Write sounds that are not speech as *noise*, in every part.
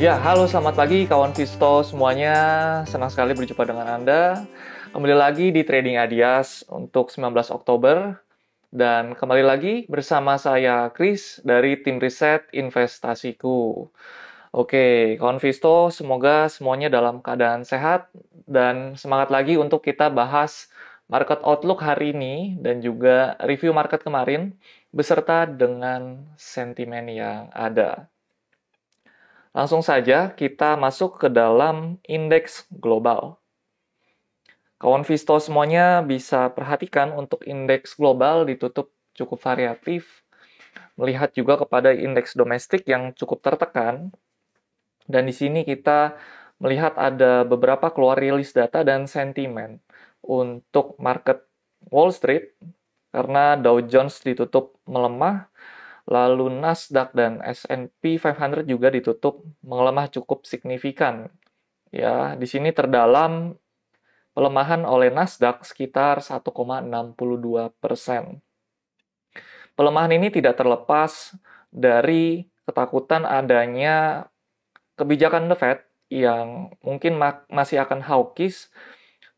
Ya, halo selamat pagi kawan Visto semuanya. Senang sekali berjumpa dengan Anda. Kembali lagi di Trading Adias untuk 19 Oktober. Dan kembali lagi bersama saya Chris dari tim riset investasiku. Oke, kawan Visto, semoga semuanya dalam keadaan sehat dan semangat lagi untuk kita bahas market outlook hari ini dan juga review market kemarin beserta dengan sentimen yang ada. Langsung saja kita masuk ke dalam indeks global. Kawan Visto semuanya bisa perhatikan untuk indeks global ditutup cukup variatif. Melihat juga kepada indeks domestik yang cukup tertekan. Dan di sini kita melihat ada beberapa keluar rilis data dan sentimen untuk market Wall Street karena Dow Jones ditutup melemah Lalu Nasdaq dan S&P 500 juga ditutup melemah cukup signifikan. Ya, di sini terdalam pelemahan oleh Nasdaq sekitar 1,62 persen. Pelemahan ini tidak terlepas dari ketakutan adanya kebijakan The Fed yang mungkin masih akan hawkish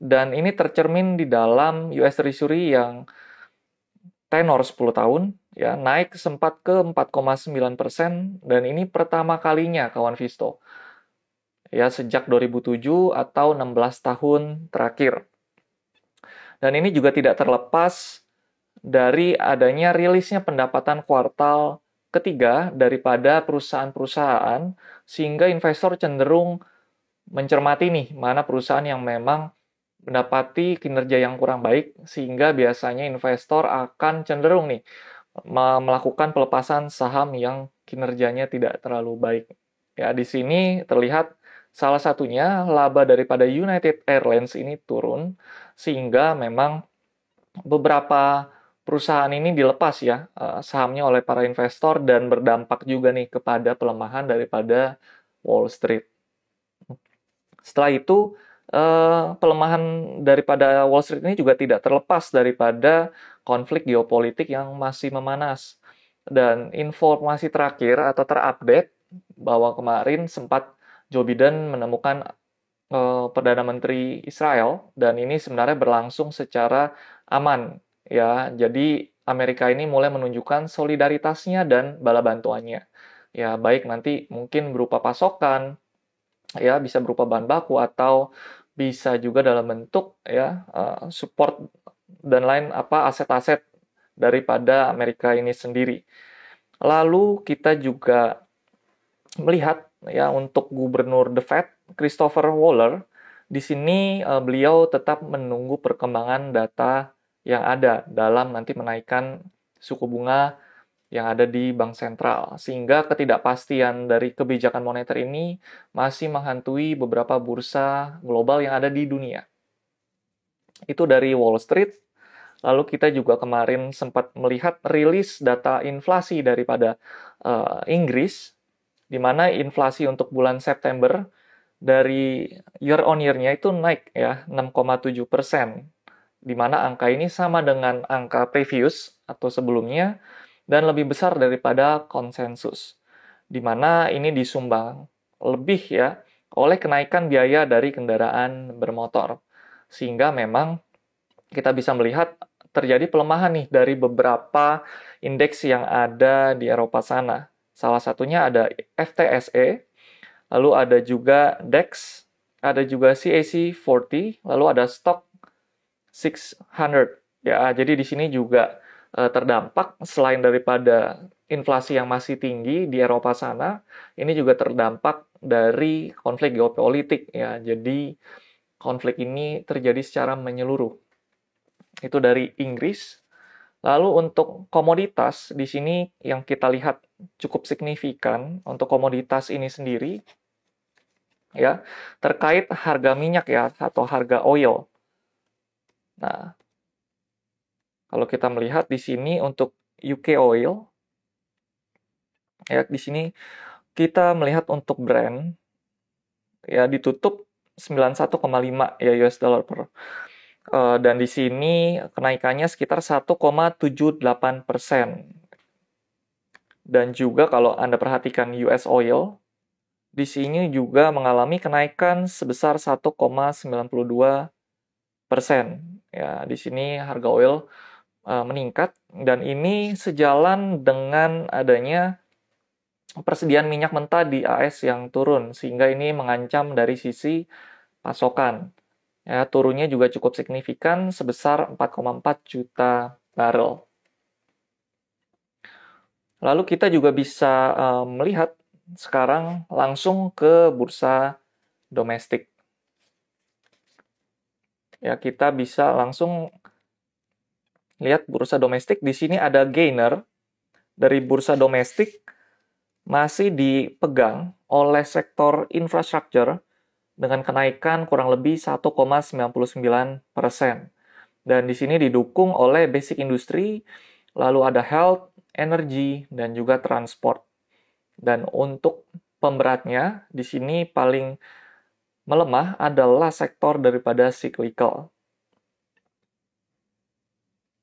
dan ini tercermin di dalam US Treasury yang tenor 10 tahun ya naik sempat ke 4,9 persen dan ini pertama kalinya kawan Visto. Ya sejak 2007 atau 16 tahun terakhir. Dan ini juga tidak terlepas dari adanya rilisnya pendapatan kuartal ketiga daripada perusahaan-perusahaan sehingga investor cenderung mencermati nih mana perusahaan yang memang mendapati kinerja yang kurang baik sehingga biasanya investor akan cenderung nih melakukan pelepasan saham yang kinerjanya tidak terlalu baik. Ya, di sini terlihat salah satunya laba daripada United Airlines ini turun sehingga memang beberapa perusahaan ini dilepas ya eh, sahamnya oleh para investor dan berdampak juga nih kepada pelemahan daripada Wall Street. Setelah itu uh, pelemahan daripada Wall Street ini juga tidak terlepas daripada konflik geopolitik yang masih memanas. Dan informasi terakhir atau terupdate bahwa kemarin sempat Joe Biden menemukan uh, Perdana Menteri Israel dan ini sebenarnya berlangsung secara aman ya. Jadi Amerika ini mulai menunjukkan solidaritasnya dan bala bantuannya. Ya, baik nanti mungkin berupa pasokan, ya bisa berupa bahan baku atau bisa juga dalam bentuk ya uh, support dan lain apa aset-aset daripada Amerika ini sendiri. Lalu kita juga melihat ya untuk gubernur The Fed Christopher Waller di sini uh, beliau tetap menunggu perkembangan data yang ada dalam nanti menaikkan suku bunga yang ada di bank sentral, sehingga ketidakpastian dari kebijakan moneter ini masih menghantui beberapa bursa global yang ada di dunia. Itu dari Wall Street. Lalu kita juga kemarin sempat melihat rilis data inflasi daripada uh, Inggris, di mana inflasi untuk bulan September dari year on year-nya itu naik ya 6,7 persen, di mana angka ini sama dengan angka previous atau sebelumnya, dan lebih besar daripada konsensus, di mana ini disumbang lebih ya oleh kenaikan biaya dari kendaraan bermotor. Sehingga memang kita bisa melihat terjadi pelemahan nih dari beberapa indeks yang ada di Eropa sana. Salah satunya ada FTSE, lalu ada juga DAX, ada juga CAC 40, lalu ada Stock 600. Ya, jadi di sini juga uh, terdampak selain daripada inflasi yang masih tinggi di Eropa sana, ini juga terdampak dari konflik geopolitik ya. Jadi konflik ini terjadi secara menyeluruh. Itu dari Inggris. Lalu untuk komoditas di sini yang kita lihat cukup signifikan untuk komoditas ini sendiri ya terkait harga minyak ya atau harga oil. Nah, kalau kita melihat di sini untuk UK Oil, ya di sini kita melihat untuk brand ya ditutup 91,5 ya US dollar per uh, dan di sini kenaikannya sekitar 1,78 persen. Dan juga kalau Anda perhatikan US Oil, di sini juga mengalami kenaikan sebesar 1,92 persen. Ya, di sini harga oil meningkat dan ini sejalan dengan adanya persediaan minyak mentah di AS yang turun sehingga ini mengancam dari sisi pasokan. Ya, turunnya juga cukup signifikan sebesar 4,4 juta barrel. Lalu kita juga bisa uh, melihat sekarang langsung ke bursa domestik. Ya, kita bisa langsung lihat bursa domestik. Di sini ada gainer dari bursa domestik masih dipegang oleh sektor infrastruktur dengan kenaikan kurang lebih 1,99 persen. Dan di sini didukung oleh basic industry, lalu ada health, energy, dan juga transport. Dan untuk pemberatnya, di sini paling melemah adalah sektor daripada cyclical.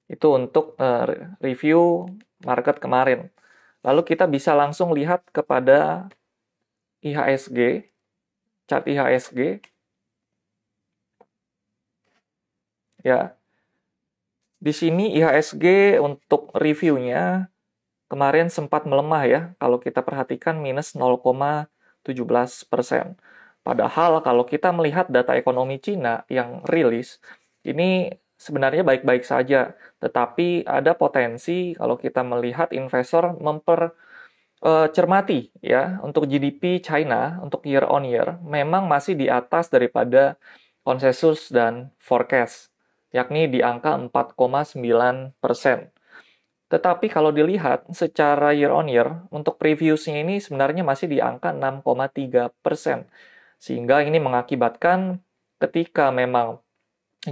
Itu untuk uh, review market kemarin. Lalu kita bisa langsung lihat kepada IHSG, chart IHSG. Ya. Di sini IHSG untuk reviewnya kemarin sempat melemah ya, kalau kita perhatikan minus 0,17 persen. Padahal kalau kita melihat data ekonomi Cina yang rilis, ini sebenarnya baik-baik saja, tetapi ada potensi kalau kita melihat investor memper uh, cermati ya untuk GDP China untuk year on year memang masih di atas daripada konsensus dan forecast yakni di angka 4,9 persen. Tetapi kalau dilihat secara year on year untuk previousnya ini sebenarnya masih di angka 6,3 persen. Sehingga ini mengakibatkan ketika memang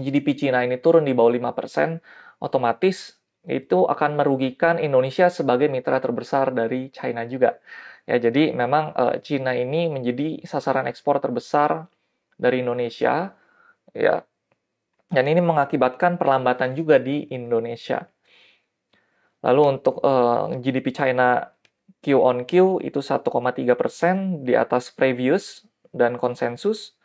GDP Cina ini turun di bawah 5%, otomatis itu akan merugikan Indonesia sebagai mitra terbesar dari China juga. Ya, jadi memang uh, Cina ini menjadi sasaran ekspor terbesar dari Indonesia, ya. Dan ini mengakibatkan perlambatan juga di Indonesia. Lalu untuk uh, eh, GDP China Q on Q itu 1,3 persen di atas previous dan konsensus.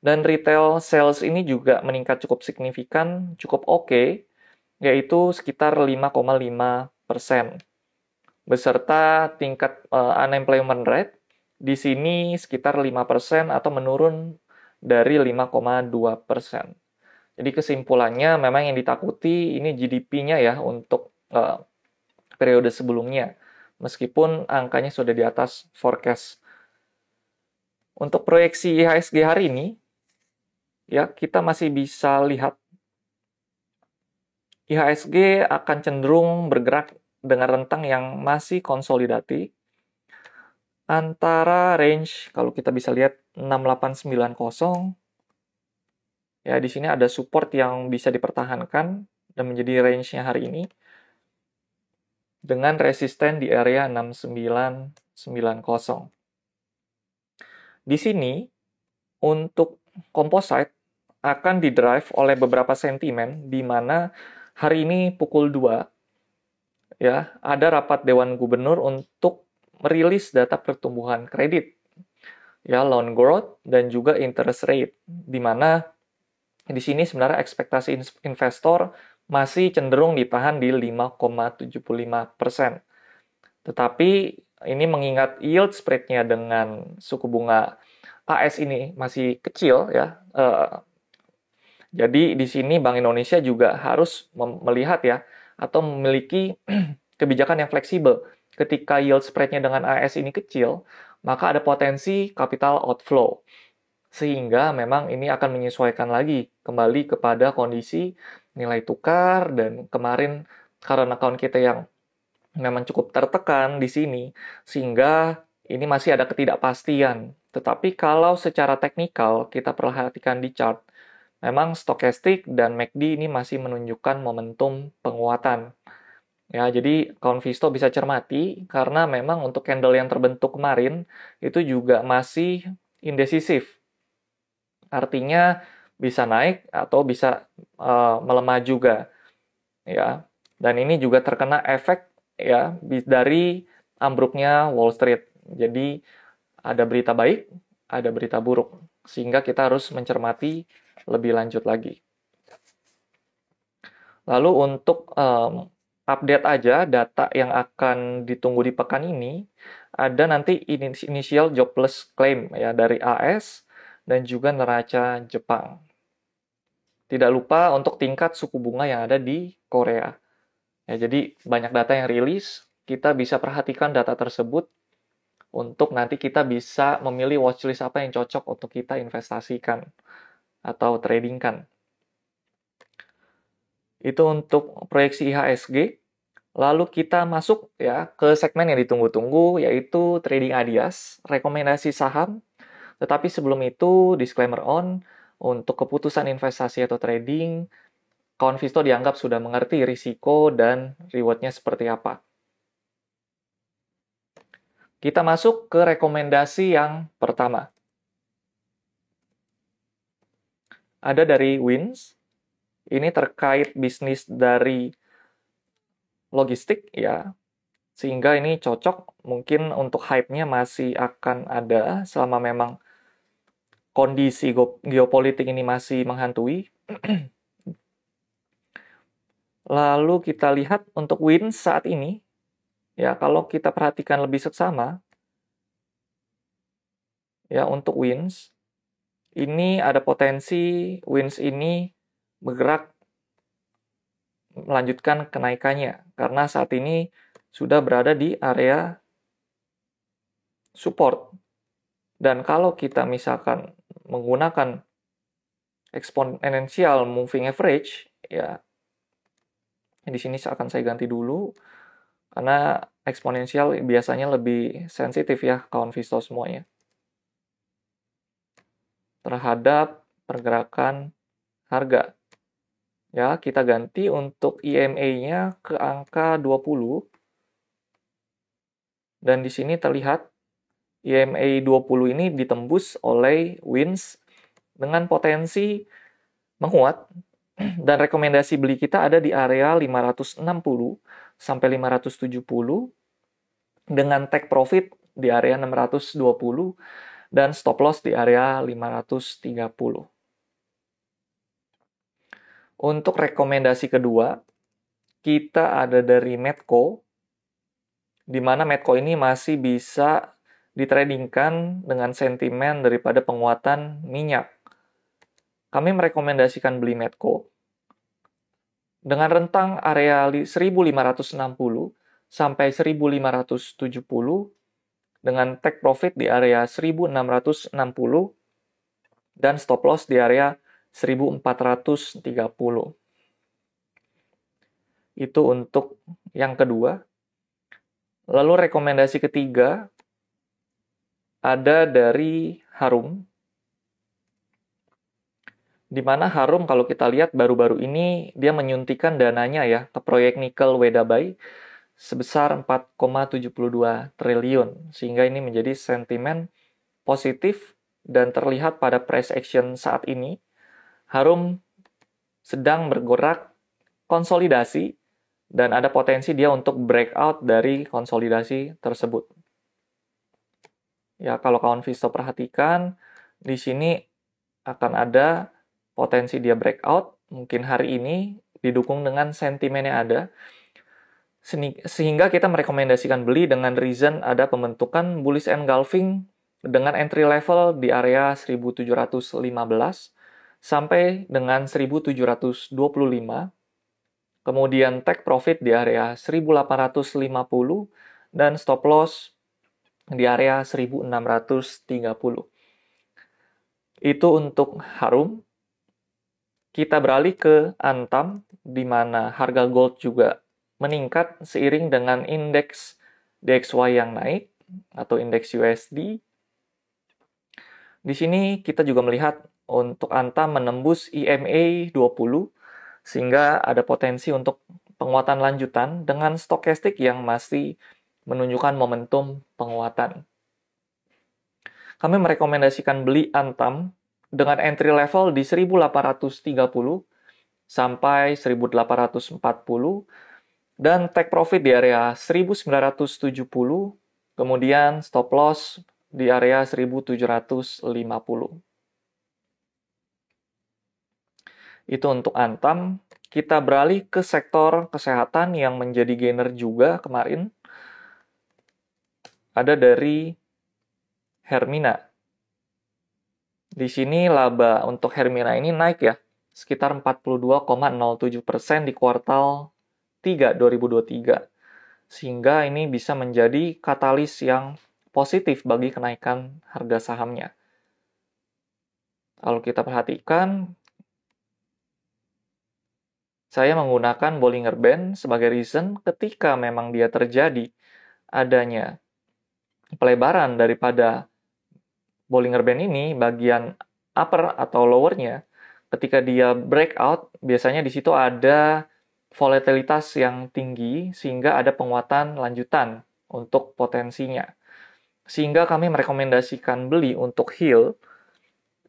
Dan retail sales ini juga meningkat cukup signifikan, cukup oke, okay, yaitu sekitar 5,5 persen. Beserta tingkat uh, unemployment rate di sini sekitar 5 persen atau menurun dari 5,2 persen. Jadi kesimpulannya memang yang ditakuti ini GDP-nya ya untuk uh, periode sebelumnya. Meskipun angkanya sudah di atas forecast. Untuk proyeksi IHSG hari ini, ya kita masih bisa lihat. IHSG akan cenderung bergerak dengan rentang yang masih konsolidasi. Antara range kalau kita bisa lihat 6890 ya di sini ada support yang bisa dipertahankan dan menjadi range-nya hari ini. Dengan resisten di area 6990. Di sini untuk composite akan didrive oleh beberapa sentimen di mana hari ini pukul 2 ya ada rapat dewan gubernur untuk merilis data pertumbuhan kredit ya loan growth dan juga interest rate di mana di sini sebenarnya ekspektasi investor masih cenderung ditahan di 5,75 persen. Tetapi ini mengingat yield spread-nya dengan suku bunga AS ini masih kecil ya, uh, jadi di sini Bank Indonesia juga harus melihat ya atau memiliki *clears throat* kebijakan yang fleksibel. Ketika yield spread-nya dengan AS ini kecil, maka ada potensi capital outflow. Sehingga memang ini akan menyesuaikan lagi kembali kepada kondisi nilai tukar dan kemarin karena account kita yang memang cukup tertekan di sini sehingga ini masih ada ketidakpastian. Tetapi kalau secara teknikal kita perhatikan di chart, memang stokastik dan MACD ini masih menunjukkan momentum penguatan. Ya, jadi kawan Visto bisa cermati karena memang untuk candle yang terbentuk kemarin itu juga masih indecisif. Artinya bisa naik atau bisa uh, melemah juga. Ya. Dan ini juga terkena efek ya dari ambruknya Wall Street. Jadi ada berita baik, ada berita buruk, sehingga kita harus mencermati lebih lanjut lagi. Lalu untuk um, update aja data yang akan ditunggu di pekan ini, ada nanti initial jobless claim ya dari AS dan juga neraca Jepang. Tidak lupa untuk tingkat suku bunga yang ada di Korea. Ya, jadi banyak data yang rilis, kita bisa perhatikan data tersebut untuk nanti kita bisa memilih watchlist apa yang cocok untuk kita investasikan atau tradingkan. Itu untuk proyeksi IHSG. Lalu kita masuk ya ke segmen yang ditunggu-tunggu yaitu trading adias, rekomendasi saham. Tetapi sebelum itu disclaimer on untuk keputusan investasi atau trading, kawan Visto dianggap sudah mengerti risiko dan rewardnya seperti apa. Kita masuk ke rekomendasi yang pertama. Ada dari Wins. Ini terkait bisnis dari logistik ya. Sehingga ini cocok mungkin untuk hype-nya masih akan ada selama memang kondisi geopolitik ini masih menghantui. *clears throat* Lalu kita lihat untuk Wins saat ini Ya, kalau kita perhatikan lebih seksama, ya untuk wins, ini ada potensi wins ini bergerak melanjutkan kenaikannya karena saat ini sudah berada di area support. Dan kalau kita misalkan menggunakan exponential moving average, ya di sini akan saya ganti dulu karena eksponensial biasanya lebih sensitif ya kawan Visto semuanya. Terhadap pergerakan harga. Ya, kita ganti untuk EMA-nya ke angka 20. Dan di sini terlihat EMA 20 ini ditembus oleh WINS dengan potensi menguat *clears throat* dan rekomendasi beli kita ada di area 560 sampai 570 dengan take profit di area 620 dan stop loss di area 530. Untuk rekomendasi kedua, kita ada dari Medco, di mana Medco ini masih bisa ditradingkan dengan sentimen daripada penguatan minyak. Kami merekomendasikan beli Medco dengan rentang area 1560 sampai 1570 dengan take profit di area 1660 dan stop loss di area 1430. Itu untuk yang kedua. Lalu rekomendasi ketiga ada dari Harum di mana Harum kalau kita lihat baru-baru ini dia menyuntikan dananya ya ke proyek nikel Wedabai sebesar 4,72 triliun sehingga ini menjadi sentimen positif dan terlihat pada price action saat ini. Harum sedang bergerak konsolidasi dan ada potensi dia untuk breakout dari konsolidasi tersebut. Ya, kalau kawan Visto perhatikan, di sini akan ada potensi dia breakout. Mungkin hari ini didukung dengan sentimen yang ada sehingga kita merekomendasikan beli dengan reason ada pembentukan bullish engulfing dengan entry level di area 1715 sampai dengan 1725 kemudian take profit di area 1850 dan stop loss di area 1630 itu untuk Harum. Kita beralih ke Antam, di mana harga gold juga meningkat seiring dengan indeks DXY yang naik atau indeks USD. Di sini kita juga melihat untuk Antam menembus EMA 20 sehingga ada potensi untuk penguatan lanjutan dengan stokastik yang masih menunjukkan momentum penguatan. Kami merekomendasikan beli Antam dengan entry level di 1830 sampai 1840 dan take profit di area 1970 kemudian stop loss di area 1750. Itu untuk Antam. Kita beralih ke sektor kesehatan yang menjadi gainer juga kemarin. Ada dari Hermina. Di sini laba untuk Hermina ini naik ya, sekitar 42,07% di kuartal 3 2023. Sehingga ini bisa menjadi katalis yang positif bagi kenaikan harga sahamnya. Kalau kita perhatikan, saya menggunakan Bollinger Band sebagai reason ketika memang dia terjadi adanya pelebaran daripada Bollinger Band ini bagian upper atau lowernya ketika dia breakout biasanya di situ ada volatilitas yang tinggi sehingga ada penguatan lanjutan untuk potensinya. Sehingga kami merekomendasikan beli untuk Hill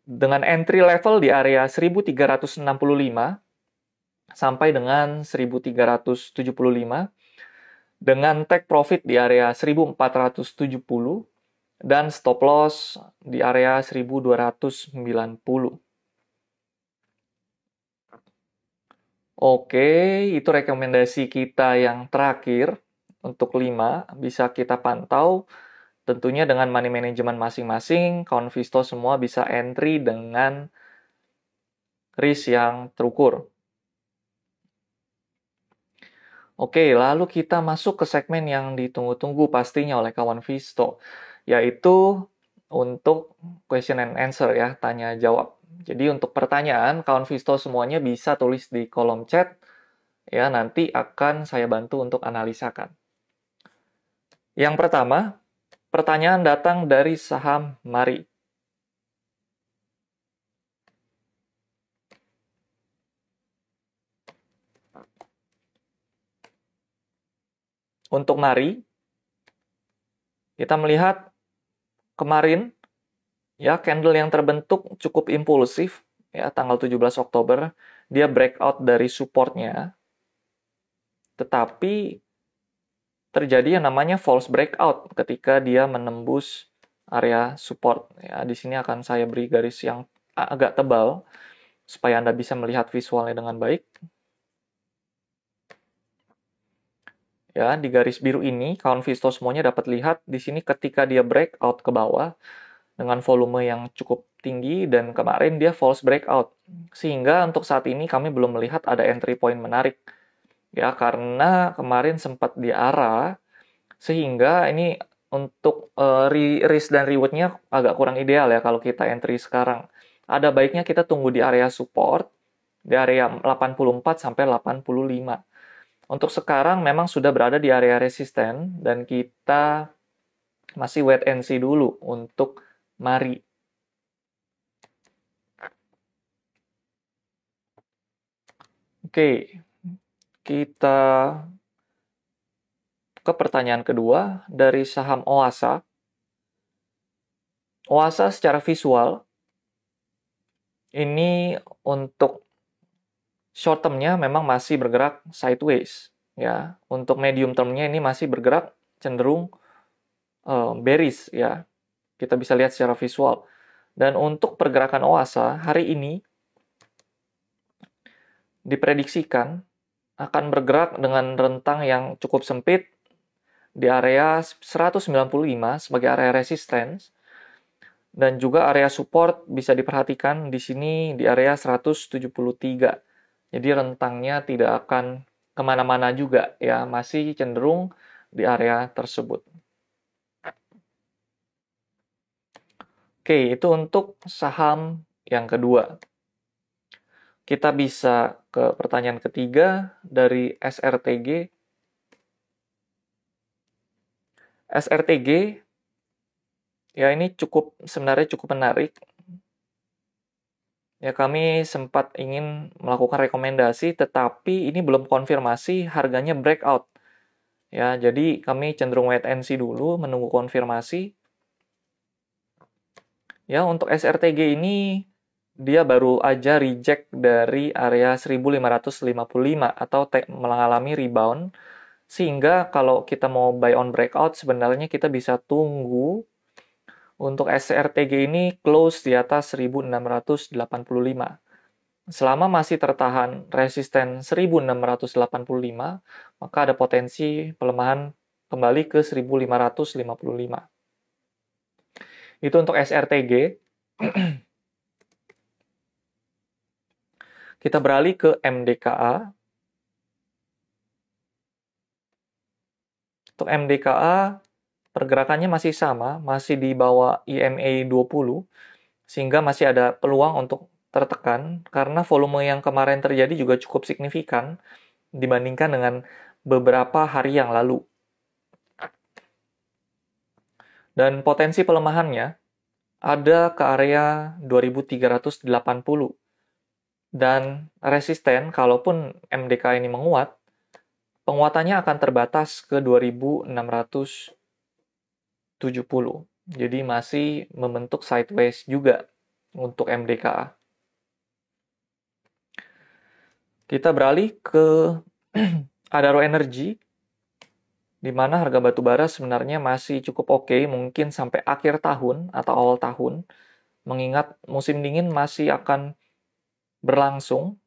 dengan entry level di area 1365 sampai dengan 1375 dengan take profit di area 1470 dan stop loss di area 1290. Oke, itu rekomendasi kita yang terakhir untuk 5 bisa kita pantau tentunya dengan money management masing-masing, kawan Visto semua bisa entry dengan risk yang terukur. Oke, lalu kita masuk ke segmen yang ditunggu-tunggu pastinya oleh kawan Visto, yaitu untuk question and answer ya, tanya jawab. Jadi untuk pertanyaan, kawan Visto semuanya bisa tulis di kolom chat, ya nanti akan saya bantu untuk analisakan. Yang pertama, pertanyaan datang dari saham Mari. Untuk Mari, kita melihat kemarin ya candle yang terbentuk cukup impulsif ya tanggal 17 Oktober dia breakout dari supportnya. Tetapi terjadi yang namanya false breakout ketika dia menembus area support. Ya di sini akan saya beri garis yang agak tebal supaya Anda bisa melihat visualnya dengan baik. Ya, di garis biru ini, kawan Visto semuanya dapat lihat di sini ketika dia breakout ke bawah dengan volume yang cukup tinggi dan kemarin dia false breakout. Sehingga untuk saat ini kami belum melihat ada entry point menarik. Ya, karena kemarin sempat di arah sehingga ini untuk uh, risk dan rewardnya agak kurang ideal ya kalau kita entry sekarang. Ada baiknya kita tunggu di area support di area 84 sampai 85 untuk sekarang memang sudah berada di area resisten dan kita masih wait and see dulu untuk mari. Oke, kita ke pertanyaan kedua dari saham Oasa. Oasa secara visual ini untuk short termnya memang masih bergerak sideways ya. Untuk medium termnya ini masih bergerak cenderung uh, bearish ya. Kita bisa lihat secara visual. Dan untuk pergerakan OASA hari ini diprediksikan akan bergerak dengan rentang yang cukup sempit di area 195 sebagai area resistance dan juga area support bisa diperhatikan di sini di area 173 jadi rentangnya tidak akan ke mana-mana juga ya, masih cenderung di area tersebut. Oke, itu untuk saham yang kedua. Kita bisa ke pertanyaan ketiga dari SRTG. SRTG ya ini cukup sebenarnya cukup menarik Ya, kami sempat ingin melakukan rekomendasi, tetapi ini belum konfirmasi harganya breakout. Ya, jadi kami cenderung wait and see dulu, menunggu konfirmasi. Ya, untuk SRTG ini dia baru aja reject dari area 1555 atau mengalami rebound sehingga kalau kita mau buy on breakout sebenarnya kita bisa tunggu Untuk SCRTG ini close di atas 1685. Selama masih tertahan resisten 1685, maka ada potensi pelemahan kembali ke 1555. Itu untuk SRTG. *clears throat* Kita beralih ke MDKA. Untuk MDKA, pergerakannya masih sama, masih di bawah IMA 20, sehingga masih ada peluang untuk tertekan, karena volume yang kemarin terjadi juga cukup signifikan dibandingkan dengan beberapa hari yang lalu. Dan potensi pelemahannya ada ke area 2380. Dan resisten, kalaupun MDK ini menguat, penguatannya akan terbatas ke 2670. Jadi masih membentuk sideways juga untuk MDKA. Kita beralih ke *clears throat* Adaro Energy, di mana harga batu bara sebenarnya masih cukup oke, okay, mungkin sampai akhir tahun atau awal tahun, mengingat musim dingin masih akan berlangsung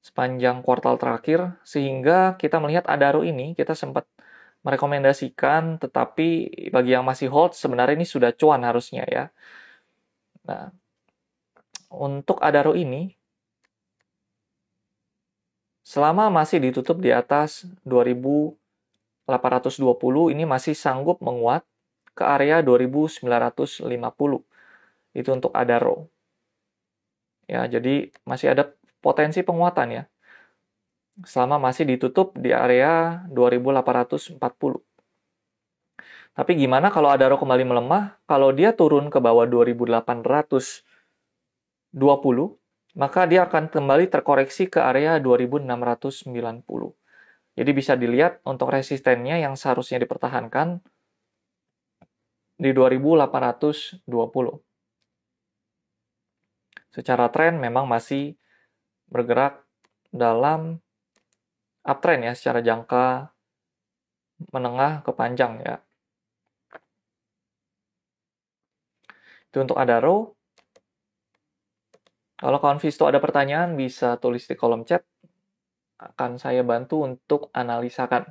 sepanjang kuartal terakhir sehingga kita melihat Adaro ini kita sempat merekomendasikan tetapi bagi yang masih hold sebenarnya ini sudah cuan harusnya ya. Nah, untuk Adaro ini selama masih ditutup di atas 2820 ini masih sanggup menguat ke area 2950. Itu untuk Adaro. Ya, jadi masih ada potensi penguatan ya. Selama masih ditutup di area 2840. Tapi gimana kalau Adaro kembali melemah? Kalau dia turun ke bawah 2820, maka dia akan kembali terkoreksi ke area 2690. Jadi bisa dilihat untuk resistennya yang seharusnya dipertahankan di 2820. Secara tren memang masih bergerak dalam uptrend ya secara jangka menengah ke panjang ya. Itu untuk Adaro. Kalau kawan Visto ada pertanyaan bisa tulis di kolom chat. Akan saya bantu untuk analisakan.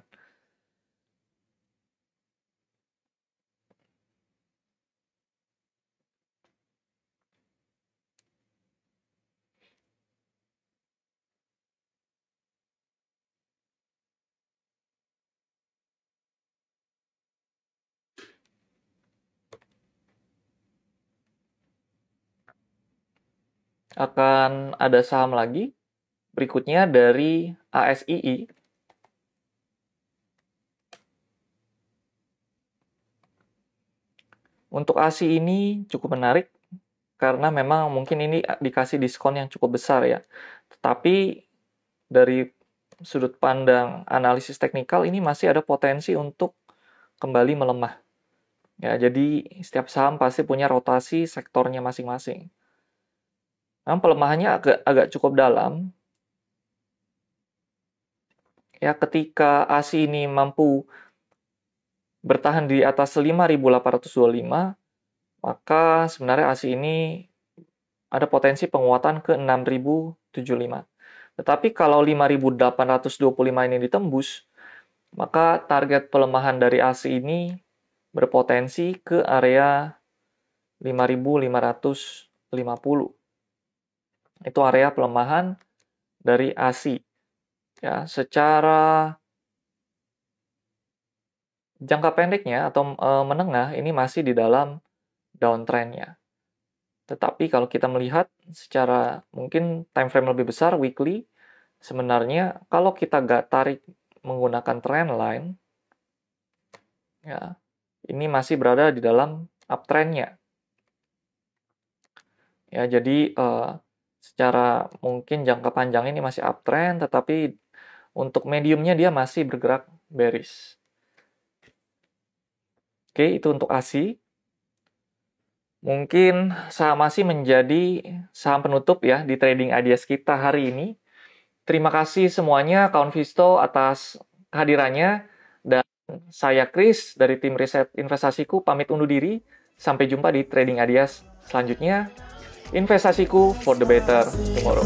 akan ada saham lagi. Berikutnya dari ASII. Untuk ASI ini cukup menarik karena memang mungkin ini dikasih diskon yang cukup besar ya. Tetapi dari sudut pandang analisis teknikal ini masih ada potensi untuk kembali melemah. Ya, jadi setiap saham pasti punya rotasi sektornya masing-masing. Memang pelemahannya agak agak cukup dalam. Ya, ketika ASI ini mampu bertahan di atas 5.825, maka sebenarnya ASI ini ada potensi penguatan ke 6.075. Tetapi kalau 5.825 ini ditembus, maka target pelemahan dari ASI ini berpotensi ke area 5.550 itu area pelemahan dari ASI. Ya, secara jangka pendeknya atau e, menengah ini masih di dalam downtrendnya. Tetapi kalau kita melihat secara mungkin time frame lebih besar weekly, sebenarnya kalau kita nggak tarik menggunakan trend line, ya ini masih berada di dalam uptrendnya. Ya jadi uh, secara mungkin jangka panjang ini masih uptrend, tetapi untuk mediumnya dia masih bergerak bearish. Oke, itu untuk ASI. Mungkin saham ASI menjadi saham penutup ya di trading ideas kita hari ini. Terima kasih semuanya kawan Visto atas kehadirannya dan saya Chris dari tim riset investasiku pamit undur diri. Sampai jumpa di Trading Adias selanjutnya. Investasiku for the better tomorrow.